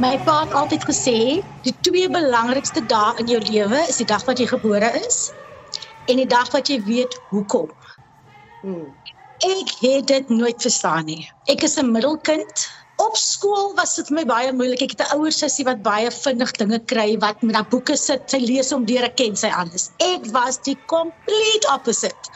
My pa het altyd gesê, die twee belangrikste dae in jou lewe is die dag wat jy gebore is en die dag wat jy weet hoekom. Hmm. Ek het dit nooit verstaan nie. Ek is 'n middelkind. Op skool was dit vir my baie moeilik. Ek het 'n ouer sussie wat baie vinnig dinge kry wat met daai boeke sit, sy lees om deur te ken sy alles. Ek was die complete opposite.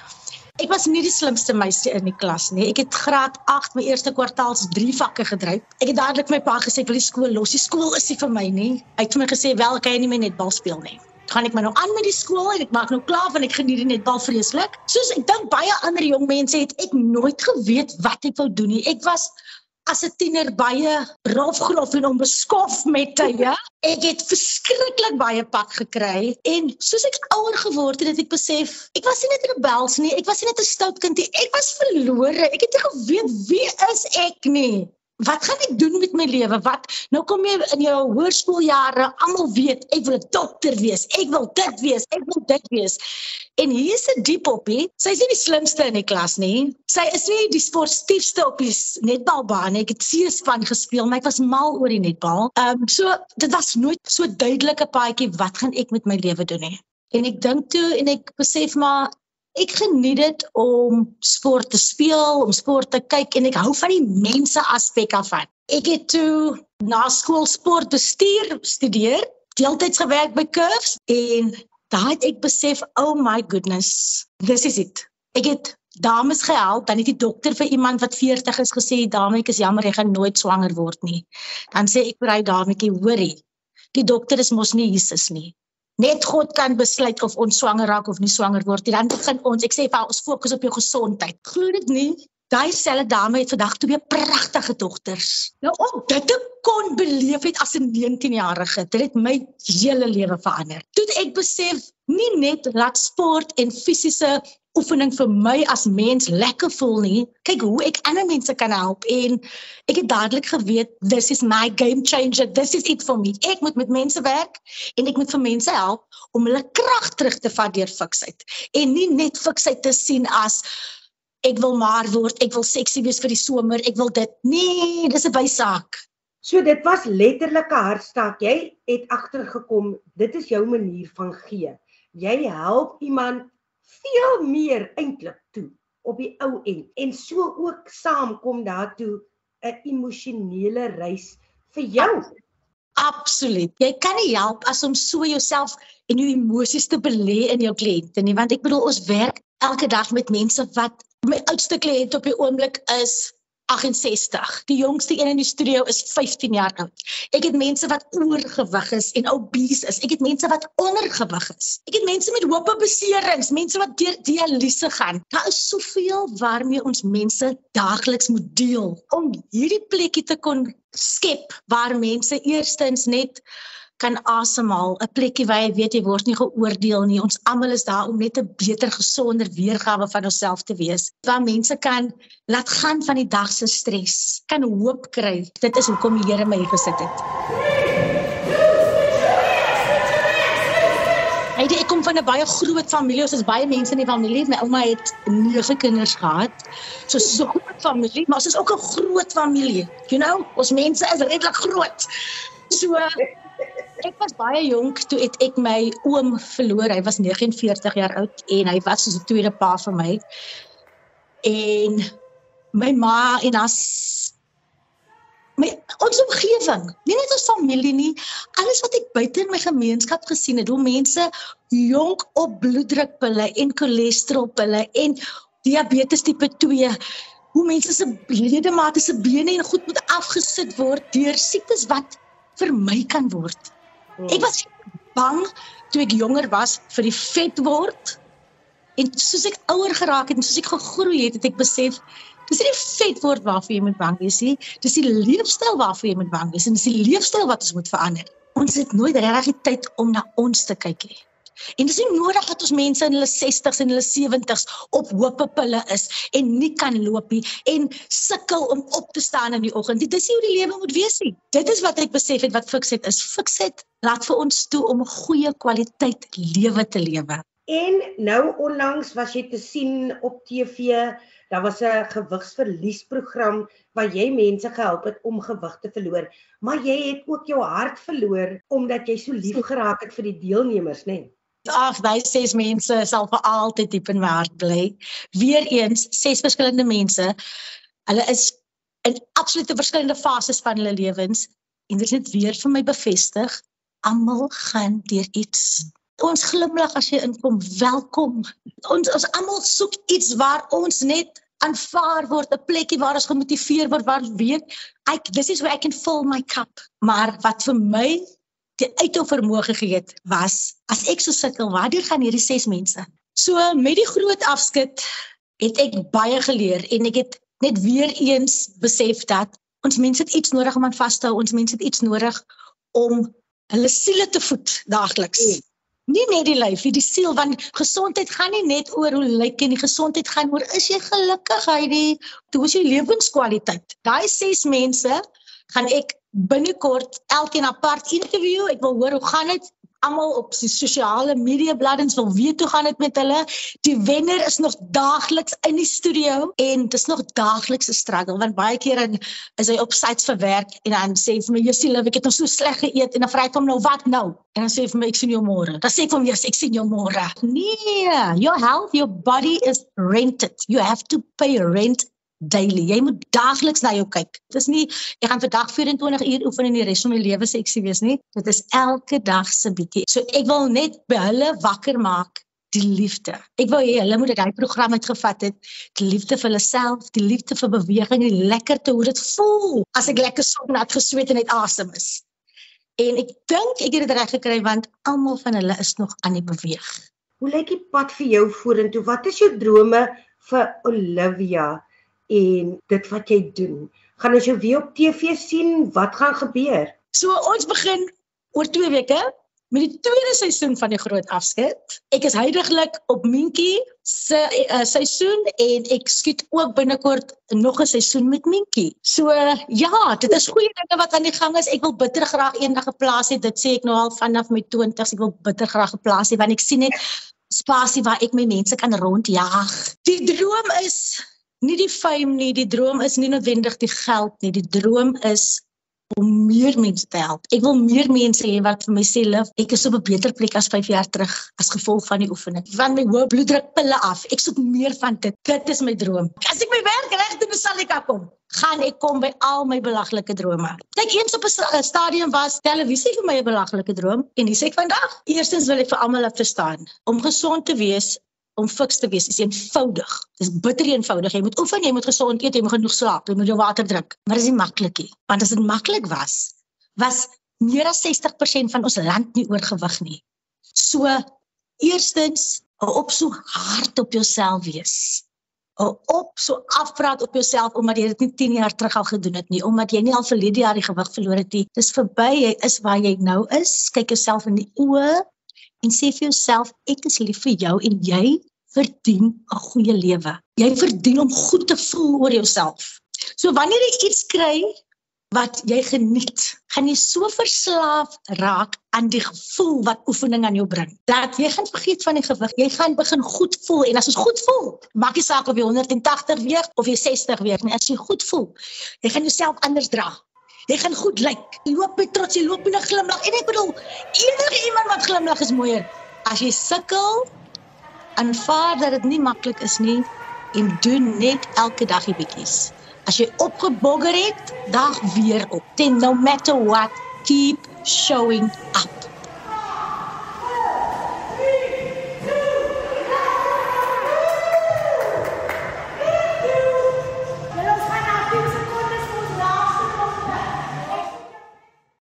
Ek was nie die slimste meisie in die klas nie. Ek het graad 8 my eerste kwartaals 3 vakke gedryf. Ek het dadelik my pa gesê ek wil die skool los. Die skool is nie vir my nie. Hy het vir my gesê wel kan jy nie meer netbal speel nie. Gaan ek maar nou aan met die skool en ek maak nou klaar want ek geniet die netbal vreeslik. Soos ek dink baie ander jong mense het ek nooit geweet wat ek wou doen nie. Ek was as 'n tiener baie rofgrof en onbeskof met tye. Ek het verskriklik baie pak gekry en soos ek ouer geword het, het ek besef ek was nie net 'n rebels nie, ek was nie net 'n stout kind nie, ek was verlore. Ek het nie geweet wie is ek nie wat gaan ek doen met my lewe? Wat nou kom jy in jou hoërskooljare, almal weet ek wil 'n dokter wees. Ek wil dit wees. Ek wil dit wees. En hier is 'n diep poppie. Sy is nie die slimste in die klas nie. Sy is nie die sportiefste op die netbalbaan. Ek het C-span gespeel, maar ek was mal oor die netbal. Ehm um, so dit was nooit so duidelike paadjie wat gaan ek met my lewe doen nie. En ek dink toe en ek besef maar Ek geniet dit om sport te speel, om sport te kyk en ek hou van die mense aspek af. Ek het toe na skool sportbestuur studeer, deeltyds gewerk by Curves en daai het ek besef, "Oh my goodness, this is it." Ek het dames gehelp, dan het die dokter vir iemand wat 40 is gesê, "Dame, ek is jammer, jy gaan nooit swanger word nie." Dan sê ek vir hy dametjie, "Hoorie, die dokter is mos nie Jesus nie." Net God kan besluit of ons swanger raak of nie swanger word nie. Dan begin ons, ek sê vir ons fokus op jou gesondheid. Glo dit nie? Daai selfe dame het vandag twee pragtige dogters. Nou om dit te kon beleef het as 'n 19-jarige, dit het my hele lewe verander. Toe ek besef nie net laat sport en fisiese oefening vir my as mens lekker voel nie. Kyk hoe ek ander mense kan help en ek het dadelik geweet this is my game changer. This is it for me. Ek moet met mense werk en ek moet vir mense help om hulle krag terug te vat deur fiksheid en nie net fiksheid te sien as ek wil maar word, ek wil seksie wees vir die somer, ek wil dit. Nee, dis 'n bysaak. So dit was letterlik 'n hartstaak. Jy het agtergekom, dit is jou manier van gee. Jy help iemand veel meer eintlik toe op die ou end en so ook saam kom daartoe 'n emosionele reis vir jou. Absoluut. Jy kan nie help as om so jouself en jou emosies te belê in jou kliënte nie, want ek bedoel ons werk elke dag met mense wat my oudste kliënt op die oomblik is 68. Die jongste een in die studio is 15 jaar oud. Ek het mense wat oorgewig is en obese is. Ek het mense wat ondergewig is. Ek het mense met hoop beserings, mense wat deur dialyse gaan. Daar is soveel waarmee ons mense daagliks moet deel om hierdie plekkie te kon skep waar mense eerstens net kan asemhaal, 'n plekkie waar jy weet jy word nie geoordeel nie. Ons almal is daar om net 'n beter, gesonder weergawe van onsself te wees. Waar mense kan laat gaan van die dag se stres, kan hoop kry. Dit is hoekom die Here my hier gesit het. Hy het kom van 'n baie groot familie. Ons is baie mense in die familie. My ouma het 9 kinders gehad. So so 'n groot familie, maar ons is ook 'n groot familie. You know, ons mense is redelik groot. So ek was baie jonk toe het ek my oom verloor. Hy was 49 jaar oud en hy was soos 'n tweede pa vir my. En my ma en as my ons omgewing, nie net ons familie nie, alles wat ek buite in my gemeenskap gesien het, hoe mense jonk op bloeddrukpille en cholesterolpille en diabetes tipe 2 hoe mense se ledemate se bene en goed moet afgesit word deur siektes wat vermy kan word. Ek was bang toe ek jonger was vir die vet word. En soos ek ouer geraak het en soos ek gegroei het, het ek besef dis nie vet word waarvoor jy moet bang wees nie. Dis die leefstyl waarvoor jy moet bang wees en dis die leefstyl wat ons moet verander. Ons het nooit regtig tyd om na ons te kyk nie. En dis nie nodig dat ons mense in hulle 60s en hulle 70s op hooppille is en nie kan loop nie en sukkel om op te staan in die oggend. Dit is nie hoe die lewe moet wees nie. Dit is wat ek besef het wat Fixit is. Fixit laat vir ons toe om 'n goeie kwaliteit lewe te lewe. En nou onlangs was jy te sien op TV, daar was 'n gewigsverliesprogram waar jy mense gehelp het om gewig te verloor, maar jy het ook jou hart verloor omdat jy so lief geraak het vir die deelnemers, né? Nee? Ag, daai ses mense sal vir altyd diep in my hart bly. Weereens ses verskillende mense. Hulle is in absolute verskillende fases van hulle lewens en dit het weer vir my bevestig almal gaan deur iets. Ons glimlag as jy inkom. Welkom. Ons ons almal soek iets waar ons net aanvaar word, 'n plekkie waar ons gemotiveer word, waar ons weet ek dis is where I can fill my cup. Maar wat vir my die uithou vermoë gegee het was as ek so sukkel, waartoe gaan hierdie ses mense? So met die groot afskud het ek baie geleer en ek het net weer eens besef dat ons mense het iets nodig om aan vas te hou. Ons mense het iets nodig om hulle siele te voed daagliks. Mm nie net die lyf, die siel want gesondheid gaan nie net oor hoe lyk en die gesondheid gaan oor is jy gelukkig, Heidi? Hoe is jou lewenskwaliteit? Daai ses mense gaan ek binnekort elkeen apart interview. Ek wil hoor hoe gaan dit? almal op die sosiale media bladsy wil weet hoe gaan dit met hulle. Die wenner is nog daagliks in die studio en dit is nog daagliks 'n struggle want baie keer dan is hy op sites vir werk en dan sê vir my Jessie, ek het nog so sleg geëet en dan vra ek hom nou wat nou? En dan sê hy vir my ek sien jou môre. Dan sê ek vir hom yes, ek sien jou môre. Nee, your health, your body is rented. You have to pay rent daily. Jy moet daagliks na jou kyk. Dit is nie ek gaan vandag 24 uur oefen en die res van my lewe seksie wees nie. Dit is elke dag se bietjie. So ek wil net by hulle wakker maak die liefde. Ek wou hê hulle moet dit daai program uitgevat het, die liefde vir hulle self, die liefde vir beweging, die lekkerte hoe dit voel as ek lekker sok nat gesweet en uit asem is. En ek dink ek het dit reg gekry want almal van hulle is nog aan die beweeg. Hoe lyk die pad vir jou vorentoe? Wat is jou drome vir Olivia? En dit wat jy doen. Gaan ons jou weer op TV sien? Wat gaan gebeur? So ons begin oor 2 weke met die tweede seisoen van die groot afskeid. Ek is heidaglik op Minkie se uh, seisoen en ek skiet ook binnekort nog 'n seisoen met Minkie. So uh, ja, dit is goeie dinge wat aan die gang is. Ek wil bitter graag eendag 'n plaas hê. Dit sê ek nou al vanaf my 20s. Ek wil bitter graag 'n plaas hê want ek sien net spasie waar ek my mense kan rondjaag. Die droom is nie die fame nie, die droom is nie noodwendig die geld nie. Die droom is om meer mense te help. Ek wil meer mense hê wat vir my sê, "Lief, ek is op 'n beter plek as 5 jaar terug as gevolg van die oefening." Van my hoë bloeddrukpille af. Ek soek meer van dit. Dit is my droom. As ek my werk reg doen, sal ek kom. Gaan ek kom by al my belaglike drome. Kyk, eens op 'n stadium was televisie vir my 'n belaglike droom en dis ek vandag. Eerstens wil ek vir almal laat verstaan om gesond te wees om fiks te wees is eenvoudig. Dis bitter eenvoudig. Jy moet oefen, jy moet gesond eet, jy moet genoeg slaap, jy moet jou water drink. Maar dis nie maklik nie. Want as dit maklik was, was meer as 60% van ons land nie oorgewig nie. So eerstens, op so hard op jouself wees. Op so afpraat op jouself omdat jy dit nie 10 jaar terug al gedoen het nie, omdat jy nie al verlede jaar die gewig verloor het nie. Dis verby, jy is waar jy nou is. Kyk jouself in die oë en sê vir jouself ek is lief vir jou en jy verdien 'n goeie lewe. Jy verdien om goed te voel oor jouself. So wanneer jy iets kry wat jy geniet, gaan jy so verslaaf raak aan die gevoel wat oefening aan jou bring. Dat jy gaan vergeet van die gewig. Jy gaan begin goed voel en as jy goed voel, maak nie saak of jy 180 weeg of jy 60 weeg nie. As jy goed voel, jy gaan jouself anders dra. Jy gaan goed lyk. Jy loop met trots, jy loop met 'n glimlag. En ek bedoel, enige iemand wat glimlag is mooier. As jy sukkel, aanvaar dat dit nie maklik is nie en doen net elke dag die bietjies. As jy opgebogger het, dag weer op. Then no matter what, keep showing up.